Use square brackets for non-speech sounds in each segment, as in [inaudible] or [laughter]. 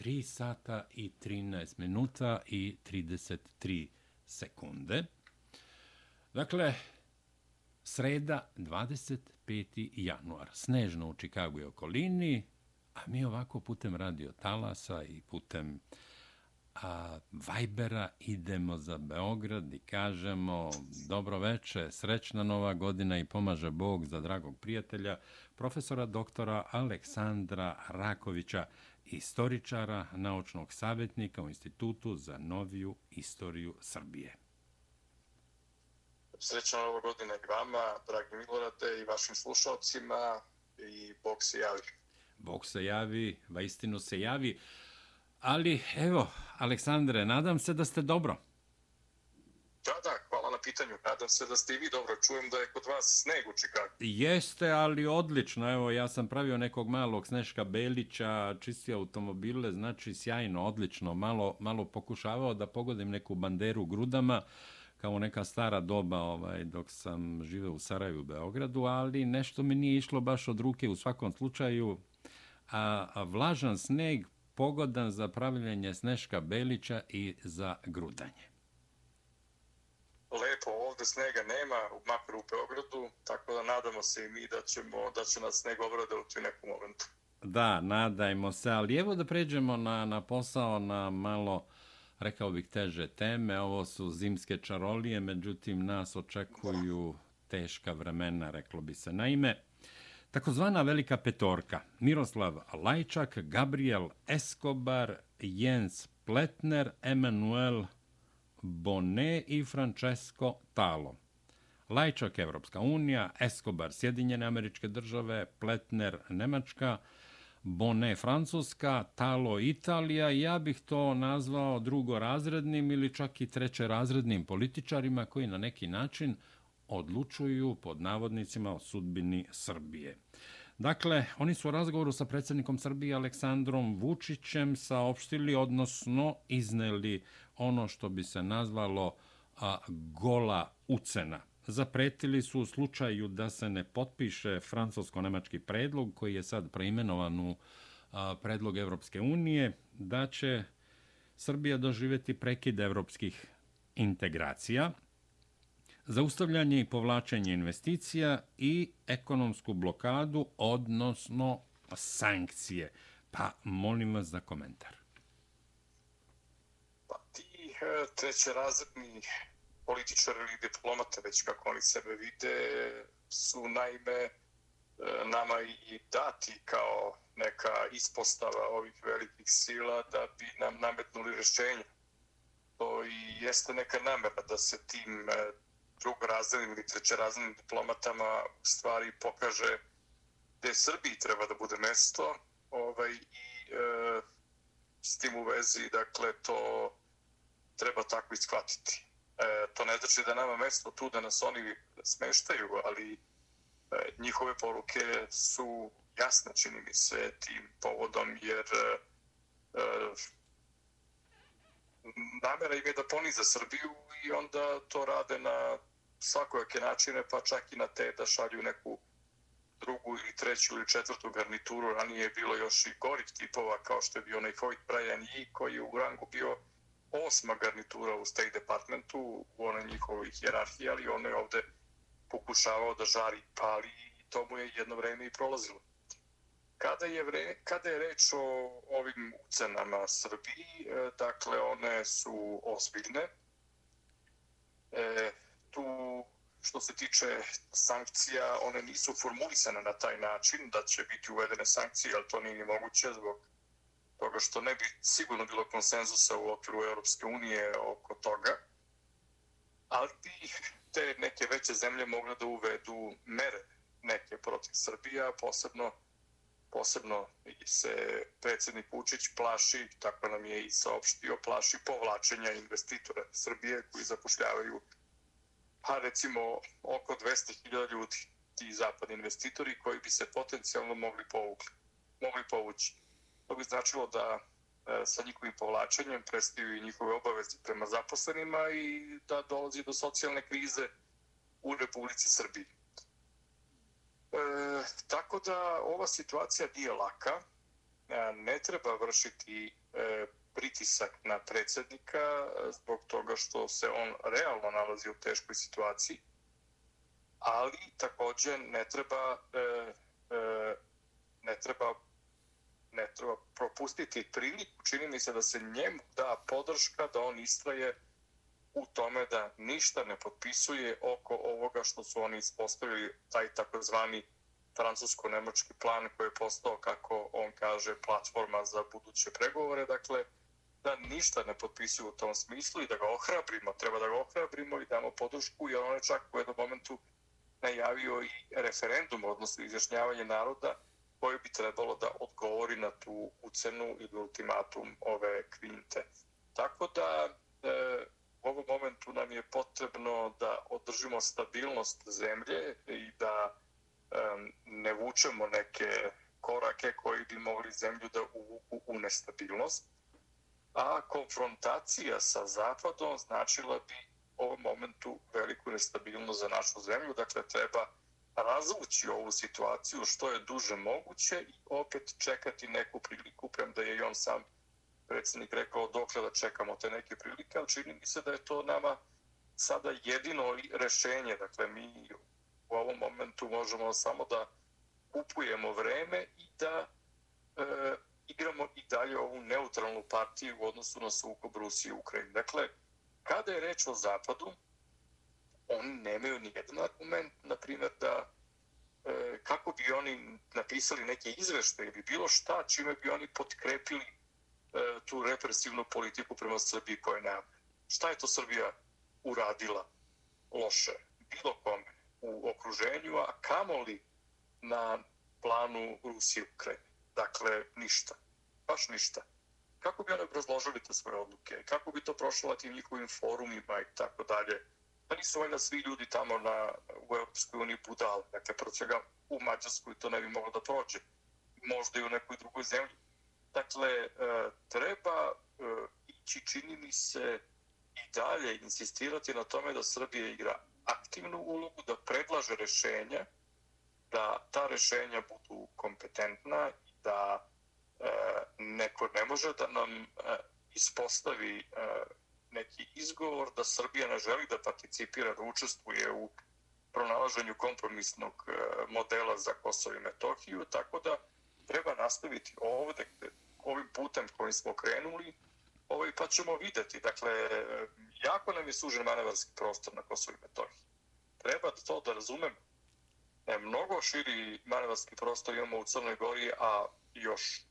3 sata i 13 minuta i 33 sekunde. Dakle, sreda 25. januar. Snežno u Čikagu i okolini, a mi ovako putem radio Talasa i putem a, Vajbera idemo za Beograd i kažemo dobro veče, srećna nova godina i pomaže Bog za dragog prijatelja, profesora doktora Aleksandra Rakovića, istoričara, naučnog savjetnika u Institutu za noviju istoriju Srbije. Srećna nova godina i vama, dragi Milorade, i vašim slušalcima i Bog se javi. Bog se javi, va istinu se javi. Ali, evo, Aleksandre, nadam se da ste dobro. Da, da, pitanju. Nadam se da ste i vi dobro. Čujem da je kod vas sneg u Čikagu. Jeste, ali odlično. Evo, ja sam pravio nekog malog Sneška Belića, čistio automobile, znači sjajno, odlično. Malo, malo pokušavao da pogodim neku banderu grudama, kao neka stara doba ovaj, dok sam živeo u Sarajevu u Beogradu, ali nešto mi nije išlo baš od ruke u svakom slučaju. A, a vlažan sneg pogodan za pravljenje Sneška Belića i za grudanje. Lepo, ovde snega nema, makar u Beogradu, tako da nadamo se i mi da, ćemo, da će nas sneg obradovati u nekom momentu. Da, nadajmo se, ali evo da pređemo na, na posao na malo, rekao bih, teže teme. Ovo su zimske čarolije, međutim, nas očekuju teška vremena, reklo bi se. Naime, Takozvana velika petorka, Miroslav Lajčak, Gabriel Escobar, Jens Pletner, Emanuel Bonet i Francesco Talo. Lajčak Evropska unija, Escobar Sjedinjene američke države, Pletner Nemačka, Bonet Francuska, Talo Italija. Ja bih to nazvao drugorazrednim ili čak i trećerazrednim političarima koji na neki način odlučuju pod navodnicima o sudbini Srbije. Dakle, oni su u razgovoru sa predsjednikom Srbije Aleksandrom Vučićem saopštili, odnosno izneli ono što bi se nazvalo a, gola ucena. Zapretili su u slučaju da se ne potpiše francusko-nemački predlog, koji je sad preimenovan u a, predlog Evropske unije, da će Srbija doživjeti prekid evropskih integracija, zaustavljanje i povlačenje investicija i ekonomsku blokadu, odnosno sankcije. Pa molim vas za komentar. E, treće razredni političari ili diplomate, već kako oni sebe vide, su naime e, nama i dati kao neka ispostava ovih velikih sila da bi nam nametnuli rješenje. To i jeste neka namera da se tim e, drugorazrednim ili trećerazrednim diplomatama u stvari pokaže gde Srbiji treba da bude mesto ovaj, i e, s tim u vezi, dakle, to treba tako iskvatiti. E, to ne znači da nama mesto tu da nas oni smeštaju, ali e, njihove poruke su jasne, čini mi se, tim povodom, jer e, e namera im je da poniza Srbiju i onda to rade na svakojake načine, pa čak i na te da šalju neku drugu ili treću ili četvrtu garnituru. Ranije je bilo još i gorih tipova, kao što je bio onaj Hoyt Brian Yee, koji je u rangu bio osma garnitura u State Departmentu u onoj njihovoj hjerarhiji, ali ono je ovde pokušavao da žari pali i to mu je jedno vreme i prolazilo. Kada je, vre, kada je reč o ovim ucenama Srbiji, e, dakle, one su ozbiljne. E, tu što se tiče sankcija, one nisu formulisane na taj način da će biti uvedene sankcije, ali to nije moguće zbog toga što ne bi sigurno bilo konsenzusa u okviru Europske unije oko toga. Ali bi te neke veće zemlje mogle da uvedu mere neke protiv Srbija, posebno posebno se predsjednik Vučić plaši, tako nam je i saopštio, plaši povlačenja investitora Srbije koji zapošljavaju pa recimo oko 200.000 ljudi, ti zapadni investitori koji bi se potencijalno mogli povukli, mogli povući. To bi značilo da e, sa njihovim povlačenjem prestaju i njihove obaveze prema zaposlenima i da dolazi do socijalne krize u Republici Srbiji. E, tako da ova situacija nije laka, e, ne treba vršiti e, e, pritisak na predsjednika zbog toga što se on realno nalazi u teškoj situaciji, ali također ne treba e, e, ne treba ne treba propustiti priliku, čini mi se da se njemu da podrška da on istraje u tome da ništa ne potpisuje oko ovoga što su oni ispostavili, taj takozvani francusko-nemočki plan koji je postao, kako on kaže, platforma za buduće pregovore. Dakle, da ništa ne potpisuju u tom smislu i da ga ohrabrimo, treba da ga ohrabrimo i damo podršku, jer on je čak u jednom momentu najavio i referendum, odnosno izjašnjavanje naroda, koje bi trebalo da odgovori na tu ucenu ili ultimatum ove kvinte. Tako da e, u ovom momentu nam je potrebno da održimo stabilnost zemlje i da e, ne vučemo neke korake koji bi mogli zemlju da uvuku u nestabilnost. A konfrontacija sa Zapadom značila bi u ovom momentu veliku nestabilnost za našu zemlju. Dakle, treba razvući ovu situaciju što je duže moguće i opet čekati neku priliku, premda je i on sam predsjednik rekao dokle da čekamo te neke prilike, ali čini mi se da je to nama sada jedino rešenje. Dakle, mi u ovom momentu možemo samo da kupujemo vreme i da e, igramo i dalje ovu neutralnu partiju u odnosu na sukob Rusije i Ukrajine. Dakle, kada je reč o Zapadu, oni nemaju nijedan argument, na primjer, da e, kako bi oni napisali neke izvešte ili bilo šta, čime bi oni potkrepili e, tu represivnu politiku prema Srbiji koja nema. Šta je to Srbija uradila loše bilo kome u okruženju, a kamoli na planu Rusije i Ukrajine? Dakle, ništa. Baš ništa. Kako bi oni obrazložili te svoje odluke? Kako bi to prošlo na tim njihovim forumima i tako dalje? Pa nisu valjda svi ljudi tamo na, u Europskoj uniji budali. Dakle, pro čega u Mađarskoj to ne bi moglo da prođe. Možda i u nekoj drugoj zemlji. Dakle, e, treba e, ići, čini mi se, i dalje insistirati na tome da Srbija igra aktivnu ulogu, da predlaže rešenja, da ta rešenja budu kompetentna i da e, neko ne može da nam e, ispostavi e, neki izgovor da Srbija ne želi da participira, da učestvuje u pronalaženju kompromisnog e, modela za Kosovo i Metohiju, tako da treba nastaviti ovde, ovim putem kojim smo krenuli, ovaj, pa ćemo videti. Dakle, e, jako nam je sužen manevarski prostor na Kosovo i Metohiji. Treba to da razumem. E, mnogo širi manevarski prostor imamo u Crnoj Gori, a još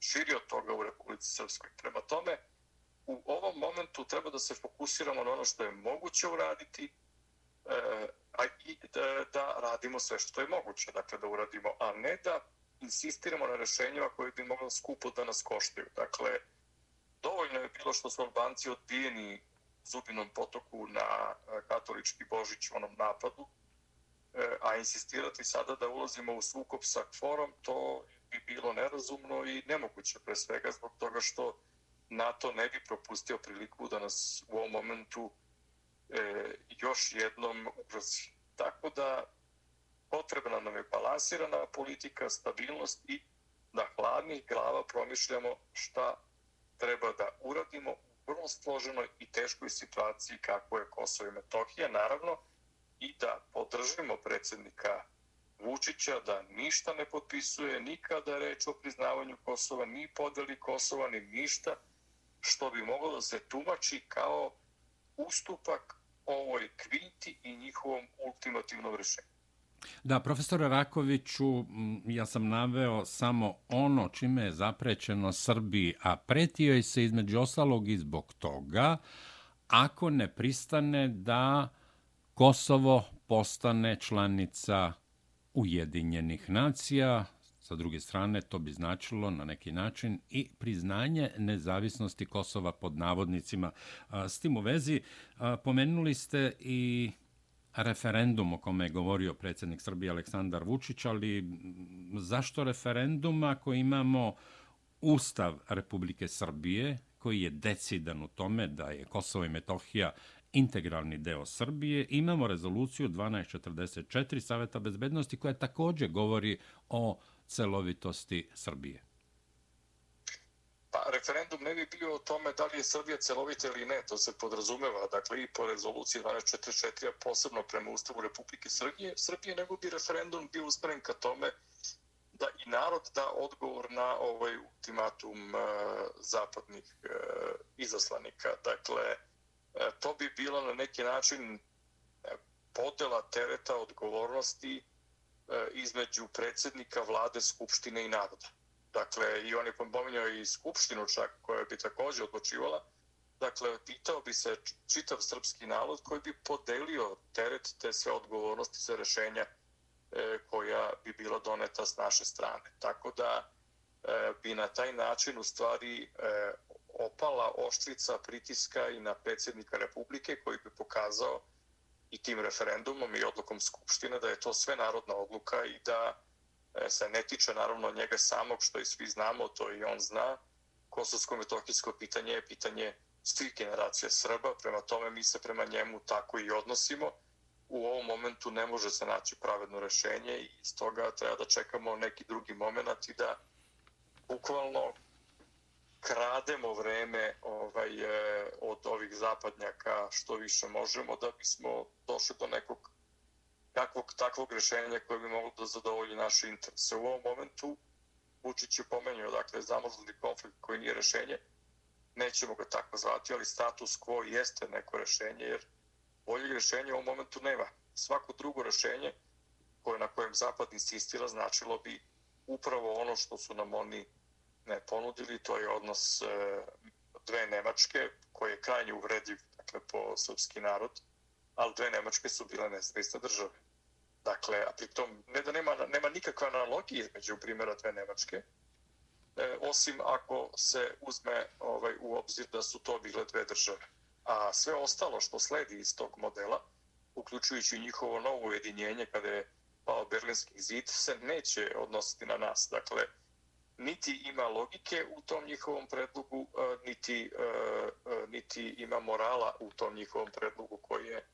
širi od toga u Republici Srpskoj. Prema tome, u ovom momentu treba da se fokusiramo na ono što je moguće uraditi, e, a i da, da radimo sve što je moguće, dakle da uradimo, a ne da insistiramo na rešenjima koje bi moglo skupo da nas koštaju. Dakle, dovoljno je bilo što su Albanci odbijeni zubinom potoku na e, katolički božić u onom napadu, e, a insistirati sada da ulazimo u sukob sa kforom, to bi bilo nerazumno i nemoguće pre svega zbog toga što NATO ne bi propustio priliku da nas u ovom momentu e, još jednom ugrozi. Tako da potrebna nam je balansirana politika, stabilnost i da hladnih glava promišljamo šta treba da uradimo u vrlo složenoj i teškoj situaciji kako je Kosovo i Metohija, naravno, i da podržimo predsjednika Vučića da ništa ne potpisuje, nikada reč o priznavanju Kosova, ni podeli Kosova, ni ništa, što bi moglo da se tumači kao ustupak ovoj kvinti i njihovom ultimativnom rešenju. Da, profesor Rakoviću, ja sam naveo samo ono čime je zaprećeno Srbiji, a pretio je se između ostalog i zbog toga, ako ne pristane da Kosovo postane članica Ujedinjenih nacija, Sa druge strane, to bi značilo na neki način i priznanje nezavisnosti Kosova pod navodnicima. S tim u vezi, pomenuli ste i referendum o kome je govorio predsjednik Srbije Aleksandar Vučić, ali zašto referendum ako imamo Ustav Republike Srbije koji je decidan u tome da je Kosovo i Metohija integralni deo Srbije. Imamo rezoluciju 1244 Saveta bezbednosti koja također govori o celovitosti Srbije? Pa referendum ne bi bio o tome da li je Srbija celovita ili ne, to se podrazumeva, dakle i po rezoluciji 1244, a posebno prema Ustavu Republike Srbije, Srbije, nego bi referendum bio uspren ka tome da i narod da odgovor na ovaj ultimatum uh, zapadnih uh, izaslanika. Dakle, uh, to bi bilo na neki način podela tereta odgovornosti E, između predsjednika vlade, skupštine i naroda. Dakle, i on je pominjao i skupštinu čak koja bi također odločivala. Dakle, pitao bi se čitav srpski narod koji bi podelio teret te sve odgovornosti za rešenja e, koja bi bila doneta s naše strane. Tako da e, bi na taj način u stvari opala oštrica pritiska i na predsjednika Republike koji bi pokazao i tim referendumom i odlukom Skupštine da je to sve narodna odluka i da e, se ne tiče naravno njega samog, što i svi znamo, to i on zna. Kosovsko-metohijsko pitanje je pitanje svih generacija Srba, prema tome mi se prema njemu tako i odnosimo. U ovom momentu ne može se naći pravedno rešenje i iz toga treba da čekamo neki drugi moment i da bukvalno krademo vreme ovaj, e, od ovih zapadnjaka što više možemo da bismo došli do nekog kakvog takvog rešenja koje bi moglo da zadovolji naše interese. U ovom momentu Vučić je pomenio, dakle, zamrzli konflikt koji nije rešenje, nećemo ga tako zvati, ali status quo jeste neko rešenje, jer boljeg rešenja u ovom momentu nema. Svako drugo rešenje koje na kojem Zapad insistira značilo bi upravo ono što su nam oni ne ponudili, to je odnos e, dve Nemačke, koji je krajnje uvrediv dakle, po srpski narod, ali dve Nemačke su bile nezavisne države. Dakle, a pritom ne da nema, nema nikakva analogije između primjera dve Nemačke, e, osim ako se uzme ovaj, u obzir da su to bile dve države. A sve ostalo što sledi iz tog modela, uključujući njihovo novo ujedinjenje kada je pao Berlinski zid, se neće odnositi na nas. Dakle, niti ima logike u tom njihovom predlogu, eh, niti, eh, eh, niti ima morala u tom njihovom predlogu koji je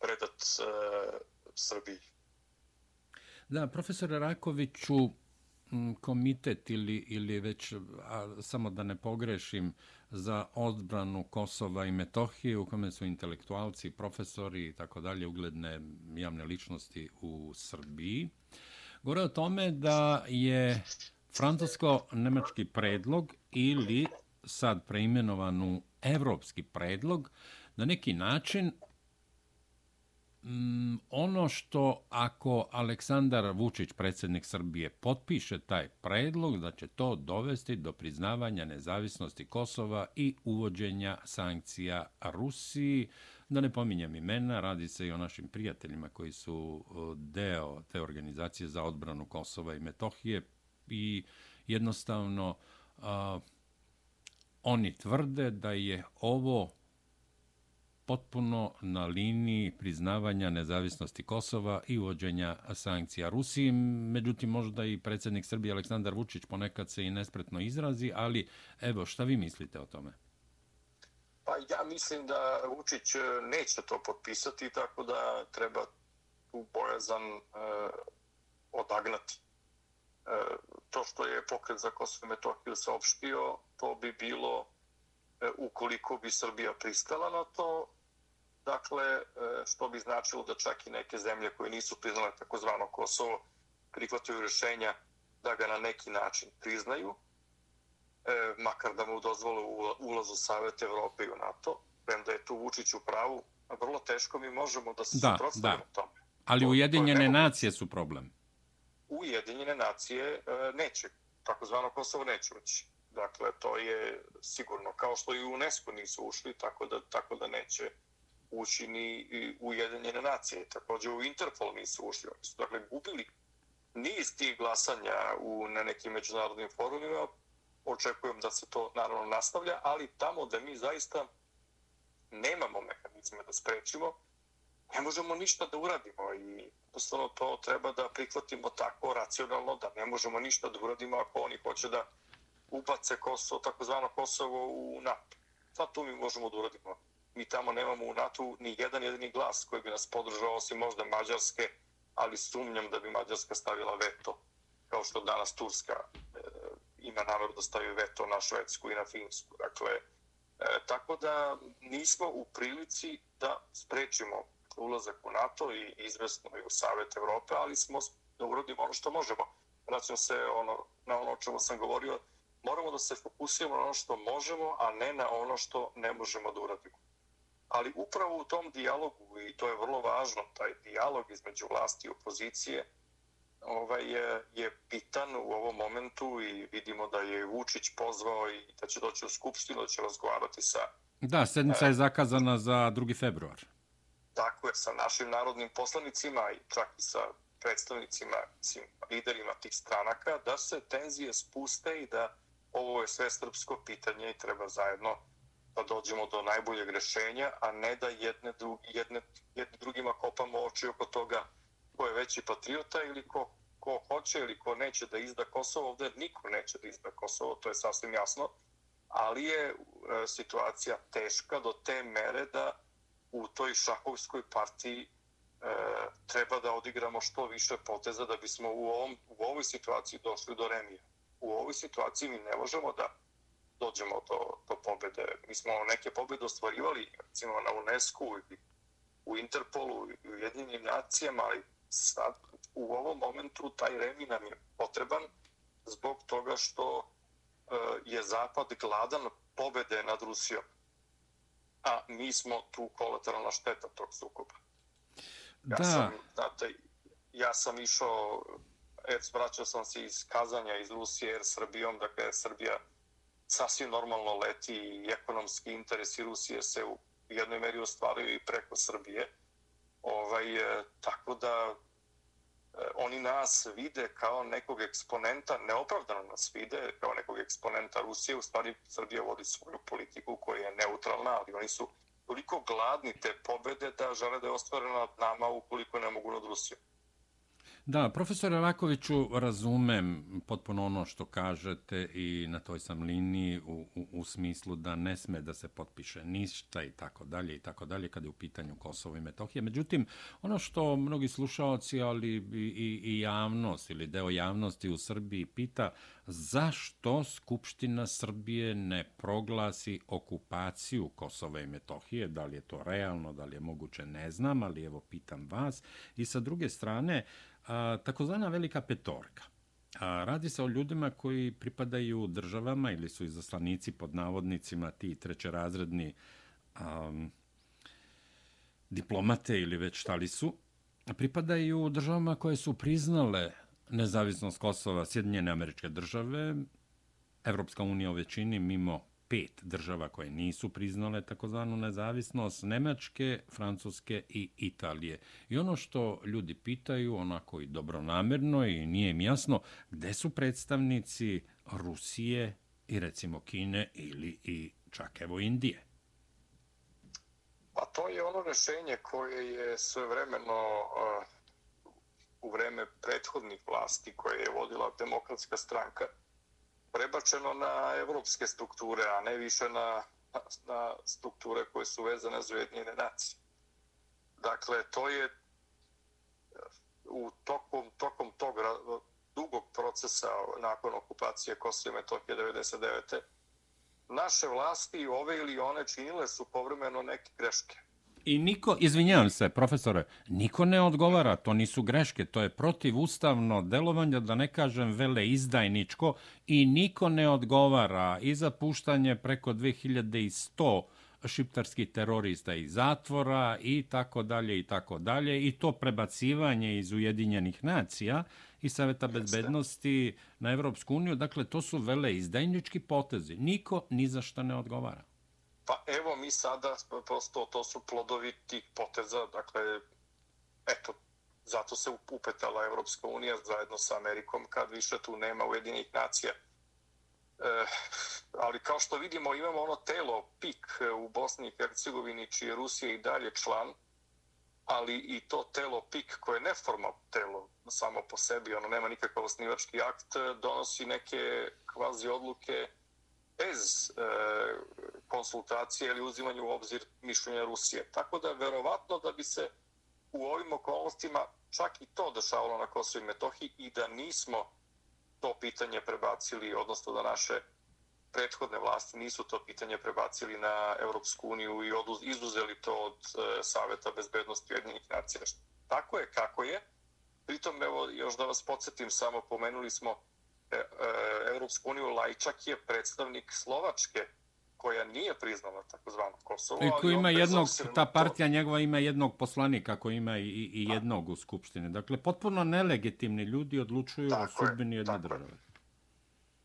predat Srbiji. Da, profesor Rakoviću, mm, komitet ili, ili već, a, samo da ne pogrešim, za odbranu Kosova i Metohije, u kome su intelektualci, profesori i tako dalje, ugledne javne ličnosti u Srbiji, govore o tome da je francusko-nemački predlog ili sad preimenovanu evropski predlog, na neki način Mm, ono što ako Aleksandar Vučić, predsjednik Srbije, potpiše taj predlog, da će to dovesti do priznavanja nezavisnosti Kosova i uvođenja sankcija Rusiji. Da ne pominjem imena, radi se i o našim prijateljima koji su eh, deo te organizacije za odbranu Kosova i Metohije i jednostavno a, oni tvrde da je ovo potpuno na liniji priznavanja nezavisnosti Kosova i uvođenja sankcija Rusiji. Međutim, možda i predsjednik Srbije Aleksandar Vučić ponekad se i nespretno izrazi, ali evo, šta vi mislite o tome? Pa ja mislim da Vučić e, neće to potpisati, tako da treba tu bojazan e, odagnati. E, to što je pokret za Kosovo i Metohiju saopštio, to bi bilo e, ukoliko bi Srbija pristala na to, dakle, e, što bi značilo da čak i neke zemlje koje nisu priznale takozvano Kosovo prihvataju rješenja da ga na neki način priznaju, makar da mu dozvole ulaz u Savjet Evrope i u NATO, premda je tu Vučić u pravu, vrlo teško mi možemo da se suprotstavimo tome. Ali to, Ujedinjene to nacije su problem. Ujedinjene nacije e, neće, takozvano Kosovo neće ući. Dakle, to je sigurno, kao što i UNESCO nisu ušli, tako da, tako da neće ući ni u Ujedinjene nacije. Također u Interpol nisu ušli. Oni su dakle gubili niz tih glasanja u, na nekim međunarodnim forumima. Očekujem da se to naravno nastavlja, ali tamo da mi zaista nemamo mehanizme da sprečimo, ne možemo ništa da uradimo i jednostavno to treba da prihvatimo tako racionalno da ne možemo ništa da uradimo ako oni hoće da ubace Kosovo, takozvano Kosovo u NATO. Sad tu mi možemo da uradimo mi tamo nemamo u NATO ni jedan jedini glas koji bi nas podržao, osim možda Mađarske, ali sumnjam da bi Mađarska stavila veto, kao što danas Turska e, ima namjer da stavi veto na Švedsku i na Finsku. Dakle, e, tako da nismo u prilici da sprečimo ulazak u NATO i izvestno i u Savet Evrope, ali smo da urodimo ono što možemo. Vraćam se ono, na ono o čemu sam govorio, moramo da se fokusiramo na ono što možemo, a ne na ono što ne možemo da uradimo. Ali upravo u tom dijalogu, i to je vrlo važno, taj dijalog između vlasti i opozicije, ovaj, je, je pitan u ovom momentu i vidimo da je Vučić pozvao i da će doći u Skupštinu, da će razgovarati sa... Da, sednica je zakazana za 2. februar. Tako je, sa našim narodnim poslanicima i čak i sa predstavnicima, svim liderima tih stranaka, da se tenzije spuste i da ovo je sve srpsko pitanje i treba zajedno da dođemo do najboljeg rešenja, a ne da jedne, drugi, jedne, jedne drugima kopamo oči oko toga ko je veći patriota ili ko, ko hoće ili ko neće da izda Kosovo. Ovde niko neće da izda Kosovo, to je sasvim jasno. Ali je e, situacija teška do te mere da u toj šahovskoj partiji e, treba da odigramo što više poteza da bismo u, ovom, u ovoj situaciji došli do remija. U ovoj situaciji mi ne možemo da dođemo do, do pobjede. Mi smo neke pobjede ostvarivali, recimo na UNESCO i u Interpolu i u jedinim nacijama, ali sad u ovom momentu taj remi nam je potreban zbog toga što e, je Zapad gladan pobede nad Rusijom. A mi smo tu kolateralna šteta tog sukoba. Ja da. sam, znate, ja sam išao, et, vraćao sam se iz Kazanja, iz Rusije, jer Srbijom, dakle, Srbija sasvim normalno leti i ekonomski interesi Rusije se u jednoj meri ostvaruju i preko Srbije. Ovaj, e, tako da Eh, oni nas vide kao nekog eksponenta, neopravdano nas vide kao nekog eksponenta Rusije. U stvari Srbija vodi svoju politiku koja je neutralna, ali oni su toliko gladni te pobede da žele da je ostvarena nad nama ukoliko ne mogu nad Rusijom. Da, profesor Rakoviću, razumem potpuno ono što kažete i na toj sam liniji u, u, u smislu da ne sme da se potpiše ništa i tako dalje i tako dalje kada je u pitanju Kosovo i Metohije. Međutim, ono što mnogi slušalci, ali i, i javnost ili deo javnosti u Srbiji pita, zašto Skupština Srbije ne proglasi okupaciju Kosova i Metohije, da li je to realno, da li je moguće, ne znam, ali evo pitam vas. I sa druge strane, takozvana velika petorka. A, radi se o ljudima koji pripadaju državama ili su izaslanici pod navodnicima ti trećerazredni um, diplomate ili već šta li su. Pripadaju državama koje su priznale nezavisnost Kosova, Sjedinjene američke države, Evropska unija u većini mimo pet država koje nisu priznale takozvanu nezavisnost, Nemačke, Francuske i Italije. I ono što ljudi pitaju, onako i dobronamerno i nije im jasno, gde su predstavnici Rusije i recimo Kine ili i čak evo Indije? Pa to je ono rešenje koje je svojevremeno uh, u vreme prethodnih vlasti koje je vodila demokratska stranka prebačeno na evropske strukture, a ne više na, na strukture koje su vezane za ujedinjene nacije. Dakle, to je eh, u tokom, tokom tog dugog procesa nakon okupacije Kosova i Metohije 99. Naše vlasti, ove ili one, činile su povremeno neke greške. I niko, izvinjavam se, profesore, niko ne odgovara, to nisu greške, to je protivustavno delovanje, da ne kažem vele izdajničko, i niko ne odgovara i za puštanje preko 2100 šiptarskih terorista iz zatvora i tako dalje i tako dalje i to prebacivanje iz Ujedinjenih nacija i Saveta bezbednosti na Evropsku uniju, dakle to su vele izdajnički potezi. Niko ni za što ne odgovara. Pa evo mi sada, prosto to su plodovi tih poteza, dakle, eto, zato se upetala Evropska unija zajedno sa Amerikom, kad više tu nema ujedinih nacija. E, ali kao što vidimo, imamo ono telo, PIK e, u Bosni i Hercegovini, čiji je Rusija i dalje član, ali i to telo PIK, koje je neformalno telo samo po sebi, ono nema nikakav osnivački akt, e, donosi neke kvazi odluke bez e, konsultacije ili uzimanju u obzir mišljenja Rusije. Tako da verovatno da bi se u ovim okolnostima čak i to dešavalo na Kosovo i Metohiji i da nismo to pitanje prebacili, odnosno da naše prethodne vlasti nisu to pitanje prebacili na Europsku uniju i izuzeli to od e, Saveta bezbednosti jednih nacija. Tako je kako je. Pritom, evo, još da vas podsjetim, samo pomenuli smo e, e, Europsku uniju, Lajčak je predstavnik Slovačke koja nije priznala takozvano Kosovo. I ko ima jednog, ta partija to... njegova ima jednog poslanika koji ima i, i jednog u Skupštini. Dakle, potpuno nelegitimni ljudi odlučuju tako o sudbini jedne države. Je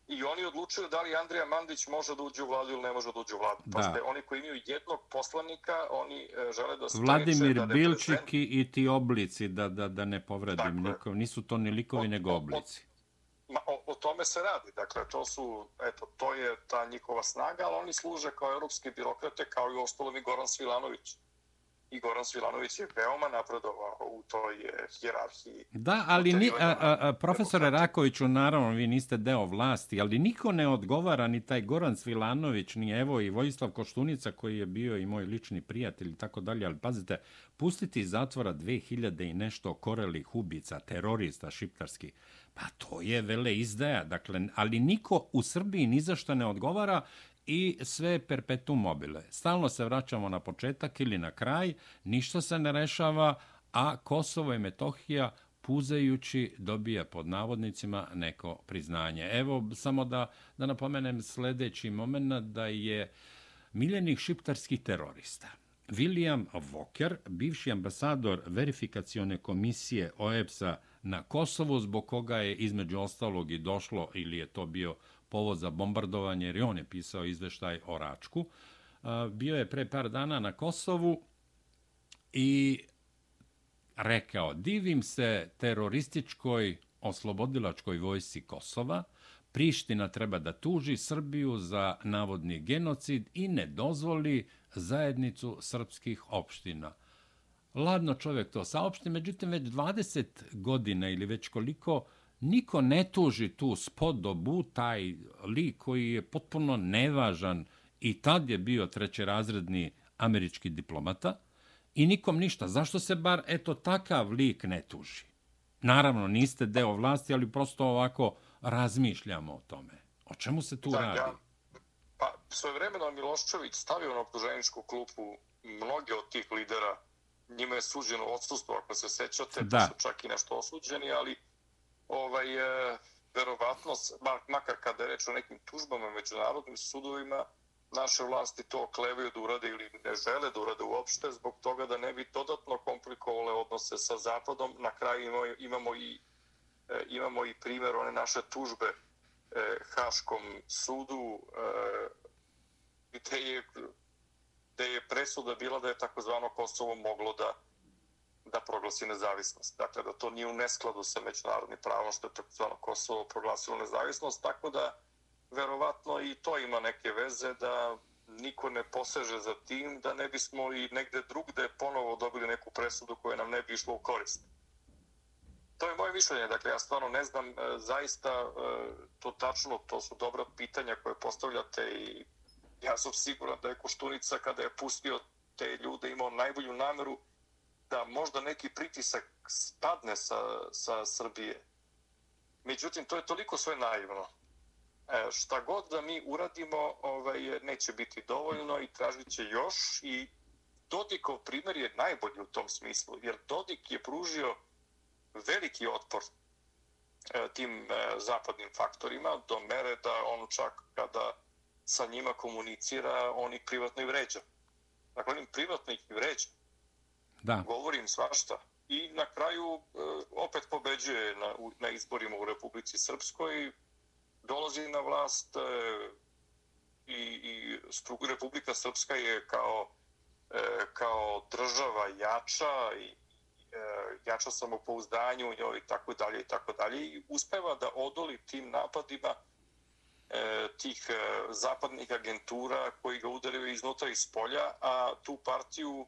i oni odlučuju da li Andrija Mandić može da uđe u vladu ili ne može da uđe u vladu. Da. Paste, oni koji imaju jednog poslanika, oni e, žele da spreče... Vladimir da Bilčik i ti oblici, da, da, da ne povredim nikom, nisu to ni likovi, o, nego oblici. O, ma, o, o tome se radi. Dakle, to su, eto, to je ta njihova snaga, ali oni služe kao europske birokrate, kao i ostalo i Goran Svilanović i Goran Svilanović je veoma napredovao u toj eh, hjerarhiji. Da, ali ni, a, a, profesore Rakoviću, naravno, vi niste deo vlasti, ali niko ne odgovara, ni taj Goran Svilanović, ni evo i Vojislav Koštunica, koji je bio i moj lični prijatelj i tako dalje, ali pazite, pustiti iz zatvora 2000 i nešto korelih ubica, terorista šiptarski, pa to je vele izdaja, dakle, ali niko u Srbiji ni za što ne odgovara i sve perpetuum mobile. Stalno se vraćamo na početak ili na kraj, ništa se ne rešava, a Kosovo i Metohija puzajući dobija pod navodnicima neko priznanje. Evo, samo da, da napomenem sljedeći moment da je miljenih šiptarskih terorista. William Walker, bivši ambasador verifikacione komisije OEPS-a na Kosovu, zbog koga je između ostalog i došlo, ili je to bio povod za bombardovanje, jer on je pisao izveštaj o Račku. E, bio je pre par dana na Kosovu i rekao, divim se terorističkoj oslobodilačkoj vojsi Kosova, Priština treba da tuži Srbiju za navodni genocid i ne dozvoli zajednicu srpskih opština. Ladno čovjek to saopšti, međutim već 20 godina ili već koliko niko ne tuži tu spodobu, taj lik koji je potpuno nevažan i tad je bio trećerazredni američki diplomata i nikom ništa. Zašto se bar eto takav lik ne tuži? Naravno, niste deo vlasti, ali prosto ovako razmišljamo o tome. O čemu se tu da, radi? Ja, pa, svoje vremeno Miloščević stavio na optuženičku klupu mnoge od tih lidera. Njima je suđeno odsustvo, ako se sećate, da. su čak i nešto osuđeni, ali ovaj, e, verovatno, makar kada je reč o nekim tužbama međunarodnim sudovima, naše vlasti to oklevaju da urade ili ne žele da urade uopšte zbog toga da ne bi dodatno komplikovale odnose sa Zapadom. Na kraju imamo, imamo, i, e, imamo i primjer one naše tužbe e, Haškom sudu e, je, gde je presuda bila da je takozvano Kosovo moglo da da proglasi nezavisnost. Dakle, da to nije u neskladu sa međunarodnim pravom što je takozvano Kosovo proglasilo nezavisnost, tako da verovatno i to ima neke veze da niko ne poseže za tim, da ne bismo i negde drugde ponovo dobili neku presudu koja nam ne bi išla u korist. To je moje mišljenje, dakle ja stvarno ne znam e, zaista e, to tačno, to su dobra pitanja koje postavljate i ja sam siguran da je Koštunica kada je pustio te ljude imao najbolju nameru da možda neki pritisak spadne sa, sa Srbije. Međutim, to je toliko sve naivno. E, šta god da mi uradimo, ovaj, neće biti dovoljno i tražit će još. I Dodikov primjer je najbolji u tom smislu, jer Dodik je pružio veliki otpor e, tim e, zapadnim faktorima do mere da on čak kada sa njima komunicira, on ih privatno i vređa. Dakle, on im privatno ih vređa da. govorim svašta. I na kraju e, opet pobeđuje na, na izborima u Republici Srpskoj, dolazi na vlast e, i, i Republika Srpska je kao, e, kao država jača i jača samopouzdanju u njoj i tako dalje i tako dalje i uspeva da odoli tim napadima E, tih e, zapadnih agentura koji ga udaraju iznutra iz polja, a tu partiju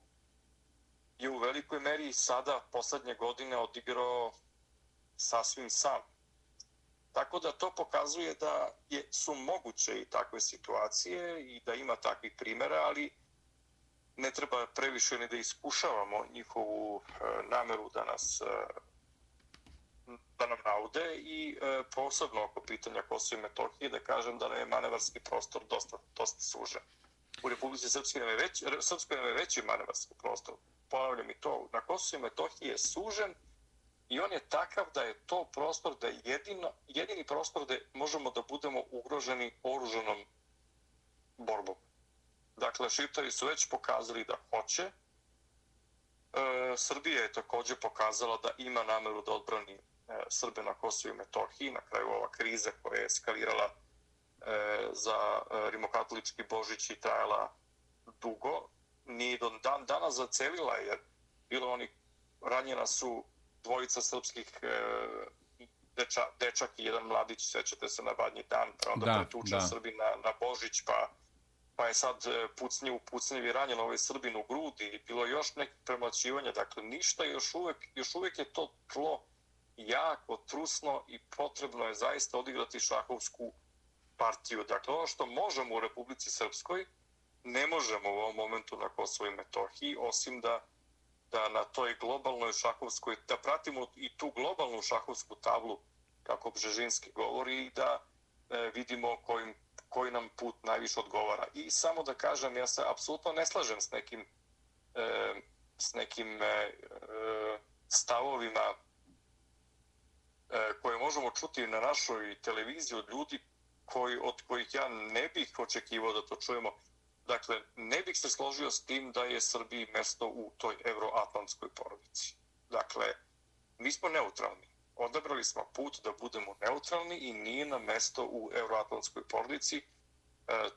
je u velikoj meri sada poslednje godine odigrao sasvim sam. Tako da to pokazuje da je, su moguće i takve situacije i da ima takvih primjera, ali ne treba previše ni da iskušavamo njihovu e, nameru da nas e, da nam naude i e, posebno oko pitanja Kosova i Metohije da kažem da je manevarski prostor dosta, dosta sužen. U Republici Srpske nam je veći, Srpske nam je veći manevarski prostor. Ponavljam i to, na Kosovo i Metohije je sužen i on je takav da je to prostor, da je jedino, jedini prostor gde možemo da budemo ugroženi oruženom borbom. Dakle, šiptari su već pokazali da hoće. E, Srbija je također pokazala da ima nameru da odbrani Srbe na Kosovo i Metohiji. Na kraju ova kriza koja je eskalirala e, za e, rimokatolički božić i trajala dugo, ni do dan danas zacelila, jer bilo oni ranjena su dvojica srpskih e, deča, dečak i jedan mladić, sećate se na badnji dan, pa onda da, pretučen Srbi na, na Božić, pa, pa je sad e, pucnji u pucnjevi ranjen ovaj Srbin u grudi i bilo još nekih premlačivanja, dakle ništa, još uvek, još uvek je to tlo jako trusno i potrebno je zaista odigrati šahovsku partiju. Dakle, ono što možemo u Republici Srpskoj, ne možemo u ovom momentu na Kosovo i Metohiji, osim da da na toj globalnoj šahovskoj, da pratimo i tu globalnu šahovsku tablu, kako Bžežinski govori, i da e, vidimo kojim, koji nam put najviše odgovara. I samo da kažem, ja se apsolutno ne slažem s nekim, e, s nekim e, e stavovima E, koje možemo čuti na našoj televiziji od ljudi koji, od kojih ja ne bih očekivao da to čujemo. Dakle, ne bih se složio s tim da je Srbiji mesto u toj euroatlantskoj porodici. Dakle, mi smo neutralni. Odabrali smo put da budemo neutralni i nije na mesto u euroatlantskoj porodici e,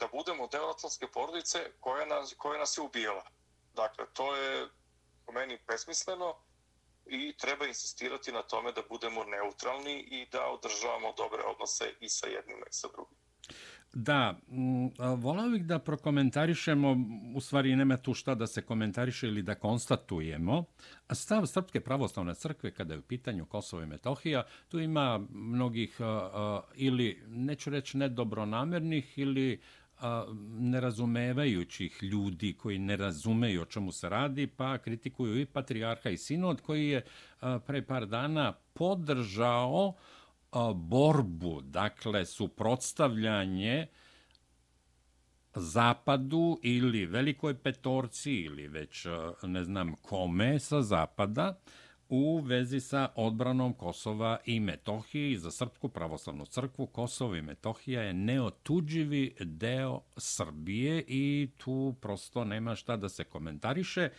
da budemo deo atlantske porodice koja nas, koja nas je ubijala. Dakle, to je po meni besmisleno i treba insistirati na tome da budemo neutralni i da održavamo dobre odnose i sa jednim i sa drugim. Da, mm, volao bih da prokomentarišemo, u stvari nema tu šta da se komentariše ili da konstatujemo, stav Srpske pravoslavne crkve kada je u pitanju Kosovo i Metohija, tu ima mnogih ili, neću reći nedobronamernih, ili nerazumevajućih ljudi koji ne razumeju o čemu se radi, pa kritikuju i patrijarha i sinod koji je pre par dana podržao borbu, dakle suprotstavljanje zapadu ili velikoj petorci ili već ne znam kome sa zapada u vezi sa odbranom Kosova i Metohije i za Srpsku pravoslavnu crkvu Kosovo i Metohija je neotuđivi deo Srbije i tu prosto nema šta da se komentariše.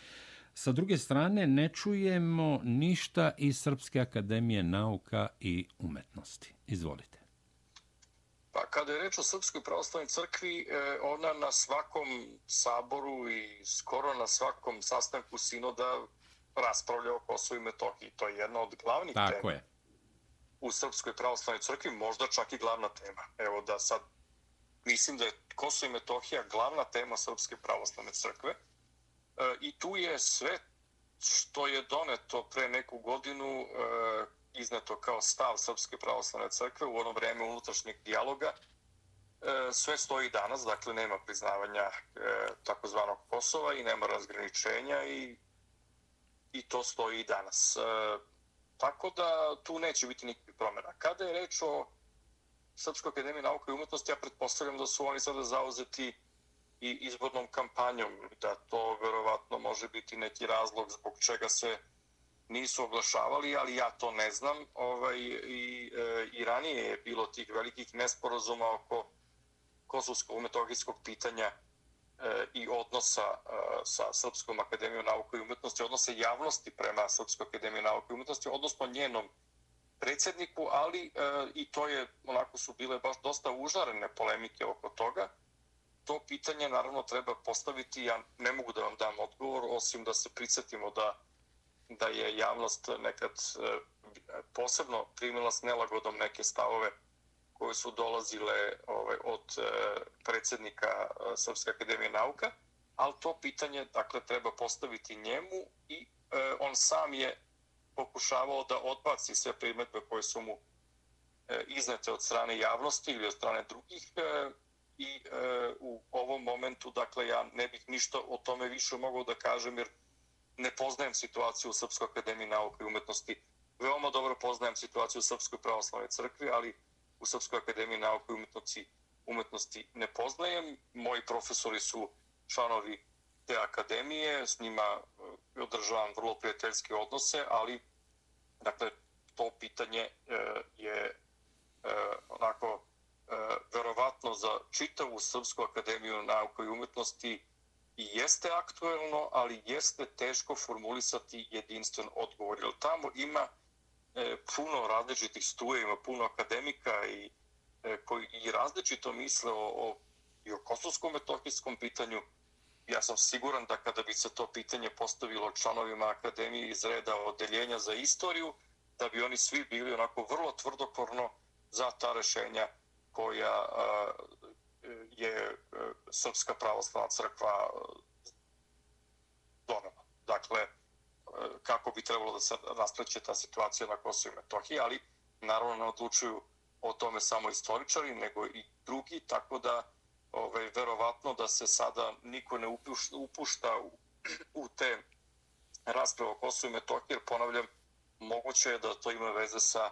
Sa druge strane, ne čujemo ništa iz Srpske akademije nauka i umetnosti. Izvolite. Pa kada je reč o Srpskoj pravoslavnoj crkvi, e, ona na svakom saboru i skoro na svakom sastanku sinoda raspravlja o Kosovo i Metohiji. To je jedna od glavnih Tako tema je. u Srpskoj pravoslavnoj crkvi, možda čak i glavna tema. Evo da sad mislim da je Kosovo i Metohija glavna tema Srpske pravoslavne crkve. E, I tu je sve što je doneto pre neku godinu e, izneto kao stav Srpske pravoslavne crkve u ono vreme unutrašnjeg dijaloga. E, sve stoji danas, dakle nema priznavanja takozvanog Kosova i nema razgraničenja i, i to stoji i danas. E, tako da tu neće biti nikakvih promjena. Kada je reč o Srpskoj akademiji nauke i umetnosti, ja pretpostavljam da su oni sada zauzeti i izbornom kampanjom, da to verovatno može biti neki razlog zbog čega se nisu oglašavali, ali ja to ne znam. Ovaj, i, e, I ranije je bilo tih velikih nesporazuma oko kosovskog metodijskog pitanja E, i odnosa e, sa Srpskom akademijom nauke i umjetnosti, odnose javnosti prema Srpskoj akademiji nauke i umjetnosti, odnosno njenom predsjedniku, ali e, i to je, onako su bile baš dosta užarene polemike oko toga. To pitanje naravno treba postaviti, ja ne mogu da vam dam odgovor, osim da se prisjetimo da, da je javnost nekad posebno primila s nelagodom neke stavove koje su dolazile ovaj, od e, predsjednika e, Srpske akademije nauka, ali to pitanje dakle, treba postaviti njemu i e, on sam je pokušavao da odbaci sve primetbe koje su mu iznete od strane javnosti ili od strane drugih i eh, u ovom momentu, dakle, ja ne bih ništa o tome više mogao da kažem, jer ne poznajem situaciju u Srpskoj akademiji nauke i umetnosti. Veoma dobro poznajem situaciju u Srpskoj pravoslavnoj crkvi, ali u Srpskoj akademiji nauke i umetnosti, umetnosti ne poznajem. Moji profesori su članovi te akademije, s njima e, održavam vrlo prijateljske odnose, ali dakle, to pitanje e, je e, onako verovatno za čitavu Srpsku akademiju nauke i umetnosti i jeste aktuelno, ali jeste teško formulisati jedinstven odgovor. Jer tamo ima E, puno različitih stuje, ima puno akademika i e, koji i različito misle o, o, i o kosovskom metohijskom pitanju, ja sam siguran da kada bi se to pitanje postavilo članovima akademije iz reda odeljenja za istoriju, da bi oni svi bili onako vrlo tvrdokorno za ta rešenja koja je e, Srpska pravoslavna crkva donela. Dakle, kako bi trebalo da se raspreće ta situacija na Kosovo i Metohiji, ali naravno ne odlučuju o tome samo istoričari, nego i drugi, tako da ovaj, verovatno da se sada niko ne upušta, upušta u, u te rasprave o Kosovo i Metohiji, jer ponavljam, moguće je da to ima veze sa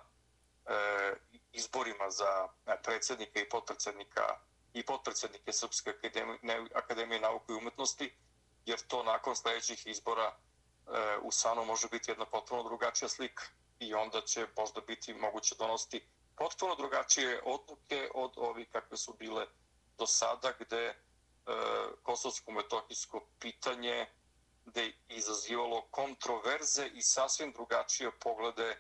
e, izborima za e, predsjednika i potpredsjednika i potpredsjednike Srpske akademije, akademije nauke i umetnosti, jer to nakon sljedećih izbora e, u Sanu može biti jedna potpuno drugačija slika i onda će možda biti moguće donositi potpuno drugačije odluke od ovih kakve su bile do sada gde e, kosovsko-metohijsko pitanje gde je izazivalo kontroverze i sasvim drugačije poglede e,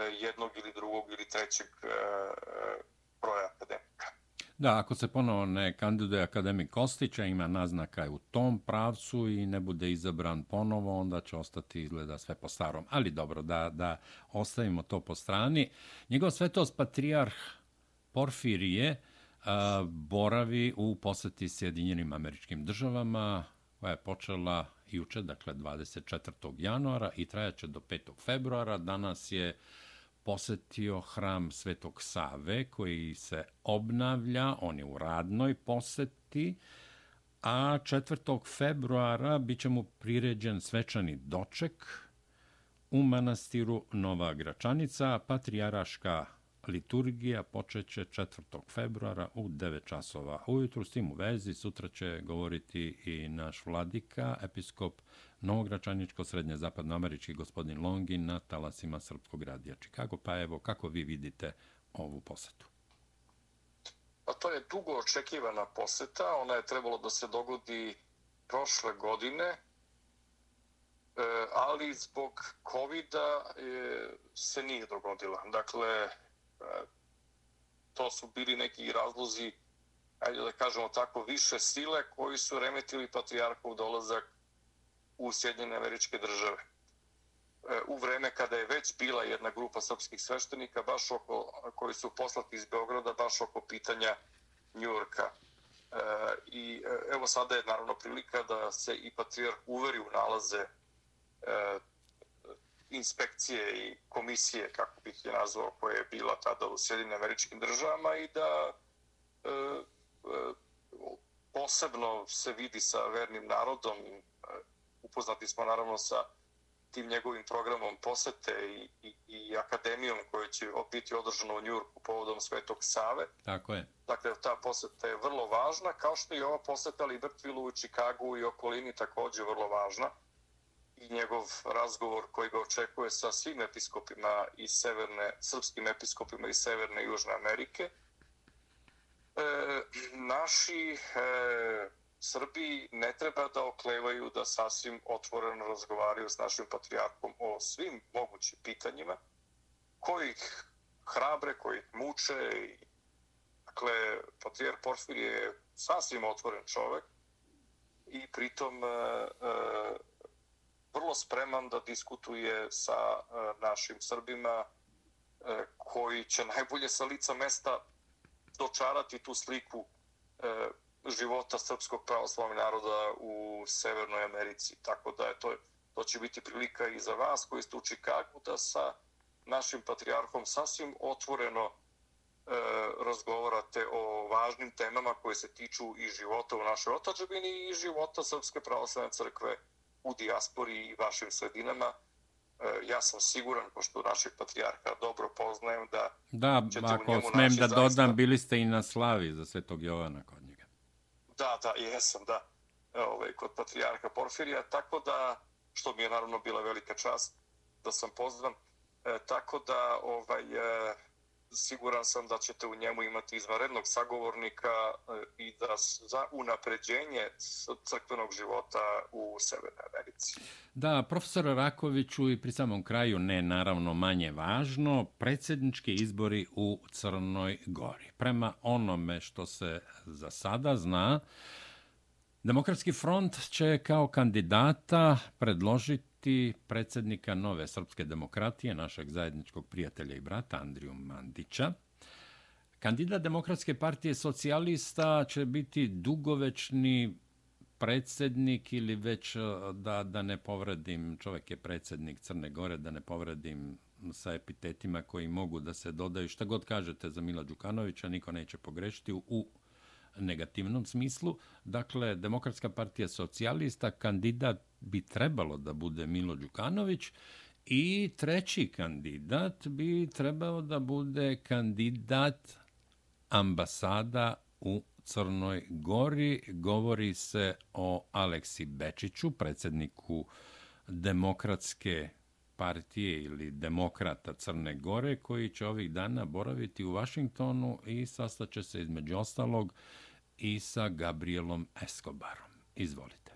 jednog ili drugog ili trećeg e, e broja akademika. Da, ako se ponovo ne kandiduje akademik Kostića, ima naznaka u tom pravcu i ne bude izabran ponovo, onda će ostati izgleda sve po starom. Ali dobro, da, da ostavimo to po strani. Njegov svetost patrijarh Porfirije, boravi u poseti Sjedinjenim američkim državama, koja je počela juče, dakle 24. januara i trajaće do 5. februara. Danas je posetio hram Svetog Save koji se obnavlja, on je u radnoj poseti, a 4. februara bit će mu priređen svečani doček u manastiru Nova Gračanica, patrijaraška liturgija počeće 4. februara u 9 časova ujutru. S tim u vezi sutra će govoriti i naš vladika, episkop Novogračaničko srednje zapadnoamerički gospodin Longin na talasima Srpskog radija Čikago. Pa evo, kako vi vidite ovu posetu? Pa to je dugo očekivana poseta. Ona je trebalo da se dogodi prošle godine, e, ali zbog covid e, se nije dogodila. Dakle, e, to su bili neki razlozi, ajde da kažemo tako, više sile koji su remetili patrijarhov dolazak u Sjedinjene američke države. E, u vreme kada je već bila jedna grupa srpskih sveštenika, baš oko, koji su poslati iz Beograda, baš oko pitanja Njurka. E, I e, evo sada je naravno prilika da se i patrijarh uveri u nalaze e, inspekcije i komisije, kako bih je nazvao, koja je bila tada u Sjedinim američkim državama i da e, e, posebno se vidi sa vernim narodom. Upoznati smo naravno sa tim njegovim programom posete i, i, i akademijom koja će biti održana u Njurku povodom Svetog Save. Tako je. Dakle, ta poseta je vrlo važna, kao što i ova poseta Libertvilu u Čikagu i okolini također vrlo važna i njegov razgovor koji ga očekuje sa svim episkopima i severne, srpskim episkopima iz Severne i Južne Amerike. E, naši e, Srbi ne treba da oklevaju da sasvim otvoreno razgovaraju s našim patrijarkom o svim mogućim pitanjima koji ih hrabre, koji ih muče. I, dakle, patrijar Porfir je sasvim otvoren čovek i pritom e, e, vrlo spreman da diskutuje sa e, našim Srbima e, koji će najbolje sa lica mesta dočarati tu sliku e, života srpskog pravoslavnog naroda u Severnoj Americi. Tako da je to, to će biti prilika i za vas koji ste u Čikagu da sa našim patrijarhom sasvim otvoreno e, razgovarate o važnim temama koje se tiču i života u našoj otačbini i života Srpske pravoslavne crkve u dijaspori i vašim sredinama. ja sam siguran, pošto našeg patrijarha dobro poznajem, da Da, ako smem da dodam, zaista... bili ste i na slavi za Svetog Jovana. Da, da, jesam, da. Ovaj, kod patrijarha Porfirija, tako da, što mi je naravno bila velika čast da sam pozvan, e, tako da ovaj, e, siguran sam da ćete u njemu imati izvanrednog sagovornika e, i da za unapređenje crkvenog života u Severnoj Americi. Da, profesor Rakoviću i pri samom kraju, ne naravno manje važno, predsjednički izbori u Crnoj Gori. Prema onome što se za sada zna, Demokratski front će kao kandidata predložiti biti predsjednika nove srpske demokratije, našeg zajedničkog prijatelja i brata Andriju Mandića. Kandidat Demokratske partije socijalista će biti dugovečni predsjednik ili već e, da, da ne povredim, čovjek je predsjednik Crne Gore, da ne povredim sa epitetima koji mogu da se dodaju. Šta god kažete za Mila Đukanovića, niko neće pogrešiti u negativnom smislu. Dakle, Demokratska partija socijalista, kandidat bi trebalo da bude Milo Đukanović i treći kandidat bi trebao da bude kandidat ambasada u Crnoj Gori. Govori se o Aleksi Bečiću, predsjedniku Demokratske partije ili demokrata Crne Gore, koji će ovih dana boraviti u Vašingtonu i sastaće se između ostalog i sa Gabrielom Escobarom. Izvolite.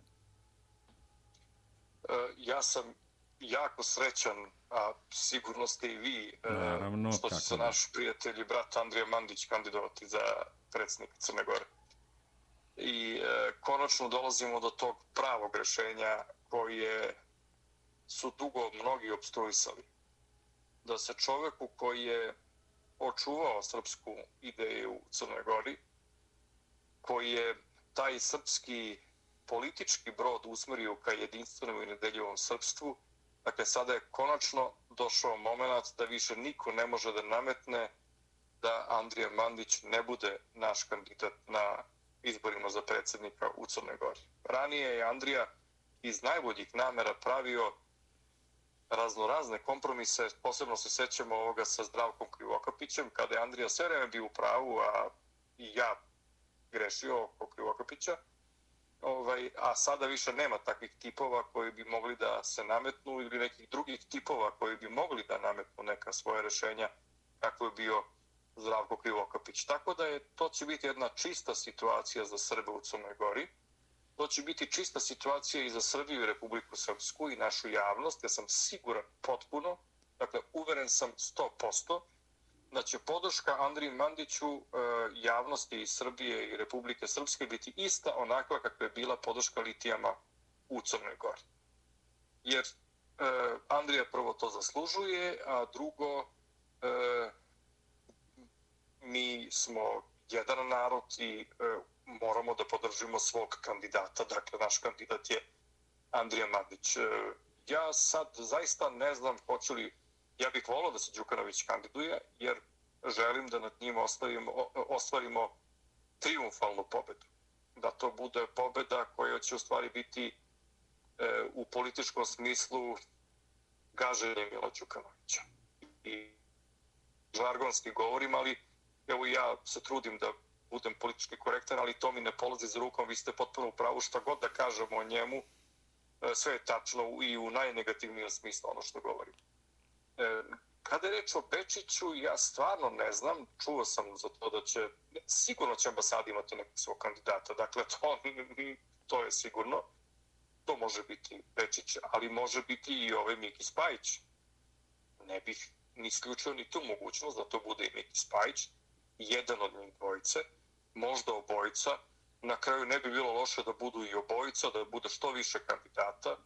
E, ja sam jako srećan, a sigurno ste i vi, e, Naravno, što će se naš prijatelj i brat Andrija Mandić kandidovati za predsjednik Crne Gore. I e, konačno dolazimo do tog pravog rešenja koje su dugo mnogi obstruisali. Da se čoveku koji je očuvao srpsku ideju u Crnoj Gori, koji je taj srpski politički brod usmerio ka jedinstvenom i nedeljivom srpstvu, dakle sada je konačno došao moment da više niko ne može da nametne da Andrija Mandić ne bude naš kandidat na izborima za predsjednika u Crnoj Gori. Ranije je Andrija iz najboljih namera pravio razno razne kompromise, posebno se sećamo ovoga sa Zdravkom Krivokapićem, kada je Andrija sve vreme bio u pravu, a i ja grešio oko Krivokapića, ovaj, a sada više nema takvih tipova koji bi mogli da se nametnu ili nekih drugih tipova koji bi mogli da nametnu neka svoje rešenja kako je bio Zdravko Krivokapić. Tako da je to će biti jedna čista situacija za Srbe u Crnoj Gori. To će biti čista situacija i za Srbiju i Republiku Srpsku i našu javnost. Ja sam siguran potpuno, dakle uveren sam 100%, da će podrška Andriju Mandiću e, javnosti iz Srbije i Republike Srpske biti ista onakva kakva je bila podrška litijama u Crnoj Gori. Jer e, Andrija prvo to zaslužuje, a drugo e, mi smo jedan narod i moramo da podržimo svog kandidata. Dakle, naš kandidat je Andrija Mandić. Ja sad zaista ne znam hoću li Ja bih volao da se Đukanović kandiduje, jer želim da nad njim ostavimo, ostvarimo triumfalnu pobedu. Da to bude pobeda koja će u stvari biti e, u političkom smislu gaženje Milo Đukanovića. I žargonski govorim, ali evo ja se trudim da budem politički korektan, ali to mi ne polazi za rukom, vi ste potpuno u pravu šta god da kažemo o njemu, e, sve je tačno i u najnegativnijem smislu ono što govorim. E, kada je reč o Bečiću, ja stvarno ne znam, čuo sam za to da će, sigurno će ambasada imati nekog svog kandidata, dakle [laughs] to, to je sigurno, to može biti Bečić, ali može biti i ovaj Miki Spajić. Ne bih ni isključio ni tu mogućnost da to bude i Miki Spajić, jedan od njih dvojice, možda obojica, na kraju ne bi bilo loše da budu i obojica, da bude što više kandidata,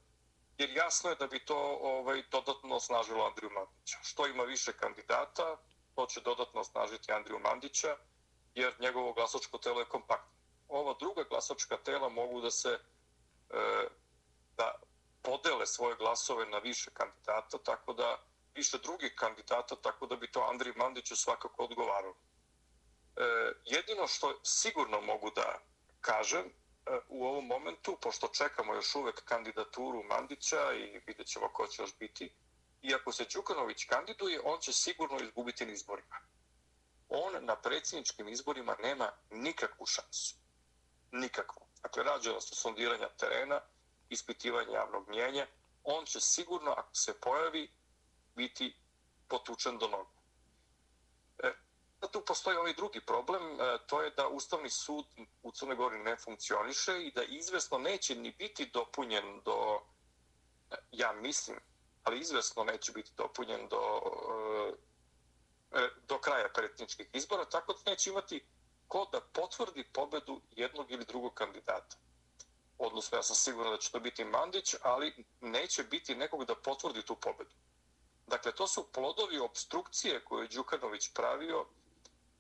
jer jasno je da bi to ovaj dodatno osnažilo Andriju Mandića. Što ima više kandidata, to će dodatno osnažiti Andriju Mandića, jer njegovo glasačko telo je kompaktno. Ova druga glasačka tela mogu da se e, da podele svoje glasove na više kandidata, tako da više drugih kandidata, tako da bi to Andriju Mandiću svakako odgovaralo. E, jedino što sigurno mogu da kažem E, u ovom momentu, pošto čekamo još uvek kandidaturu Mandića i vidjet ćemo ko će još biti i ako se Đukanović kandiduje, on će sigurno izgubiti na izborima. On na predsjedničkim izborima nema nikakvu šansu. Nikakvu. Dakle, rađeno su sondiranja terena, ispitivanje javnog mjenja, on će sigurno, ako se pojavi, biti potučen do nogu. Tu postoji ovaj drugi problem, e, to je da Ustavni sud u Crnoj Gori ne funkcioniše i da izvesno neće ni biti dopunjen do, e, ja mislim, ali izvesno neće biti dopunjen do, e, do kraja predsjedničkih izbora, tako da neće imati ko da potvrdi pobedu jednog ili drugog kandidata. Odnosno, ja sam siguran da će to biti Mandić, ali neće biti nekog da potvrdi tu pobedu. Dakle, to su plodovi obstrukcije koje je Đukanović pravio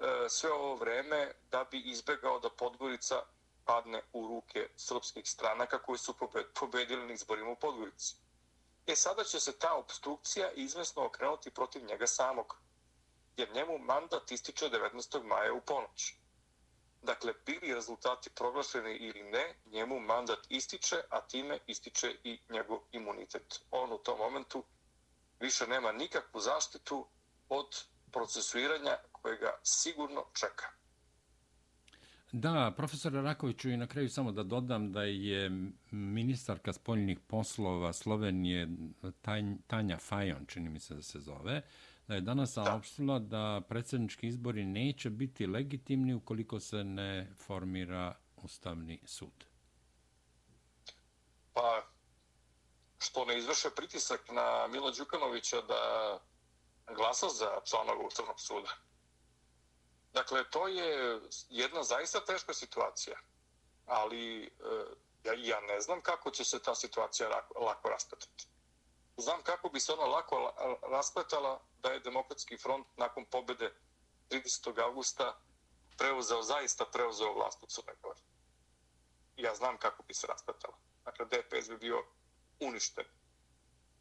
E, sve ovo vreme da bi izbegao da Podgorica padne u ruke srpskih stranaka koji su pobedili na izborima u Podgorici. E sada će se ta obstrukcija izvesno okrenuti protiv njega samog, jer njemu mandat ističe 19. maja u ponoć. Dakle, bili rezultati proglašeni ili ne, njemu mandat ističe, a time ističe i njegov imunitet. On u tom momentu više nema nikakvu zaštitu od procesuiranja koje ga sigurno čeka. Da, profesor Rakoviću, i na kraju samo da dodam da je ministarka spoljnih poslova Slovenije Tanja Fajon, čini mi se da se zove, da je danas saopštila da predsjednički izbori neće biti legitimni ukoliko se ne formira Ustavni sud. Pa, što ne izvrše pritisak na Milo Đukanovića da glasa za članova Ustavnog suda. Dakle, to je jedna zaista teška situacija, ali e, ja, ja ne znam kako će se ta situacija lako, lako raspetati. Znam kako bi se ona lako raspetala da je Demokratski front nakon pobede 30. augusta preuzeo, zaista preuzeo vlast u Crnoj Gori. Ja znam kako bi se raspetala. Dakle, DPS bi bio uništen.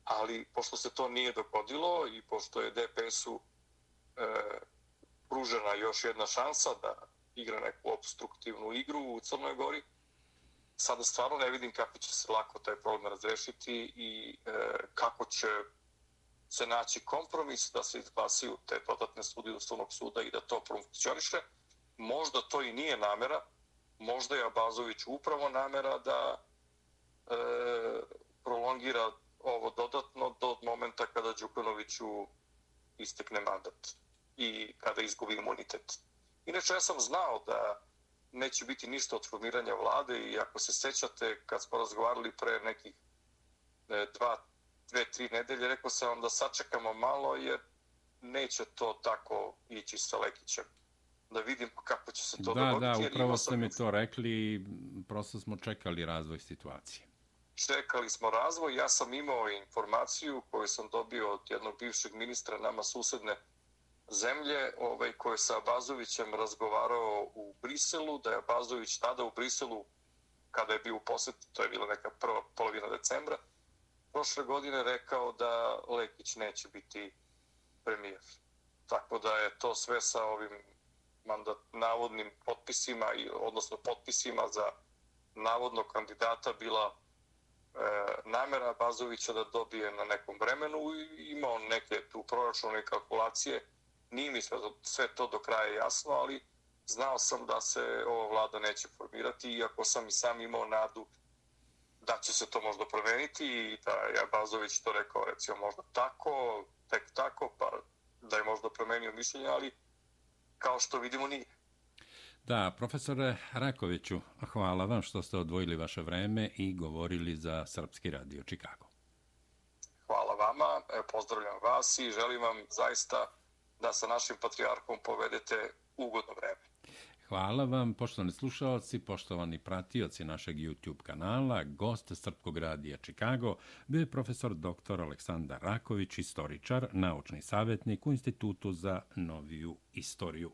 Ali, pošto se to nije dogodilo i pošto je DPS-u e, pružena još jedna šansa da igra neku obstruktivnu igru u Crnoj Gori, sada stvarno ne vidim kako će se lako taj problem razrešiti i e, kako će se naći kompromis da se izglasiju te dodatne studije Ustavnog suda i da to funkcioniše. Možda to i nije namera, možda je Abazović upravo namera da e, prolongira ovo dodatno do momenta kada Đukanoviću istekne mandat i kada izgubi imunitet. Inače, ja sam znao da neće biti ništa od formiranja vlade i ako se sećate, kad smo razgovarali pre nekih dva, dve, tri nedelje, rekao sam da sačekamo malo jer neće to tako ići sa Lekićem. Da vidimo kako će se to da, dogoditi. Da, da, upravo ste mi to rekli i prosto smo čekali razvoj situacije. Čekali smo razvoj. Ja sam imao informaciju koju sam dobio od jednog bivšeg ministra nama susedne zemlje ovaj, koje sa Abazovićem razgovarao u Briselu, da je Abazović tada u Briselu, kada je bio u posjeti, to je bila neka prva polovina decembra, prošle godine rekao da Lekić neće biti premijer. Tako da je to sve sa ovim mandat, navodnim potpisima, odnosno potpisima za navodno kandidata bila E, namera Bazovića da dobije na nekom vremenu i imao neke tu proračune kalkulacije nije mi sve to do kraja jasno, ali znao sam da se ova vlada neće formirati, iako sam i sam imao nadu da će se to možda promeniti i da je Bazović to rekao recimo možda tako, tek tako, pa da je možda promenio mišljenje, ali kao što vidimo nije. Da, profesore Rakoviću, hvala vam što ste odvojili vaše vreme i govorili za Srpski radio Čikago. Hvala vama, pozdravljam vas i želim vam zaista da sa našim patrijarhom povedete ugodno vreme. Hvala vam, poštovani slušalci, poštovani pratioci našeg YouTube kanala, gost Srpkog radija Čikago, bio je profesor dr. Aleksandar Raković, istoričar, naučni savjetnik u Institutu za noviju istoriju.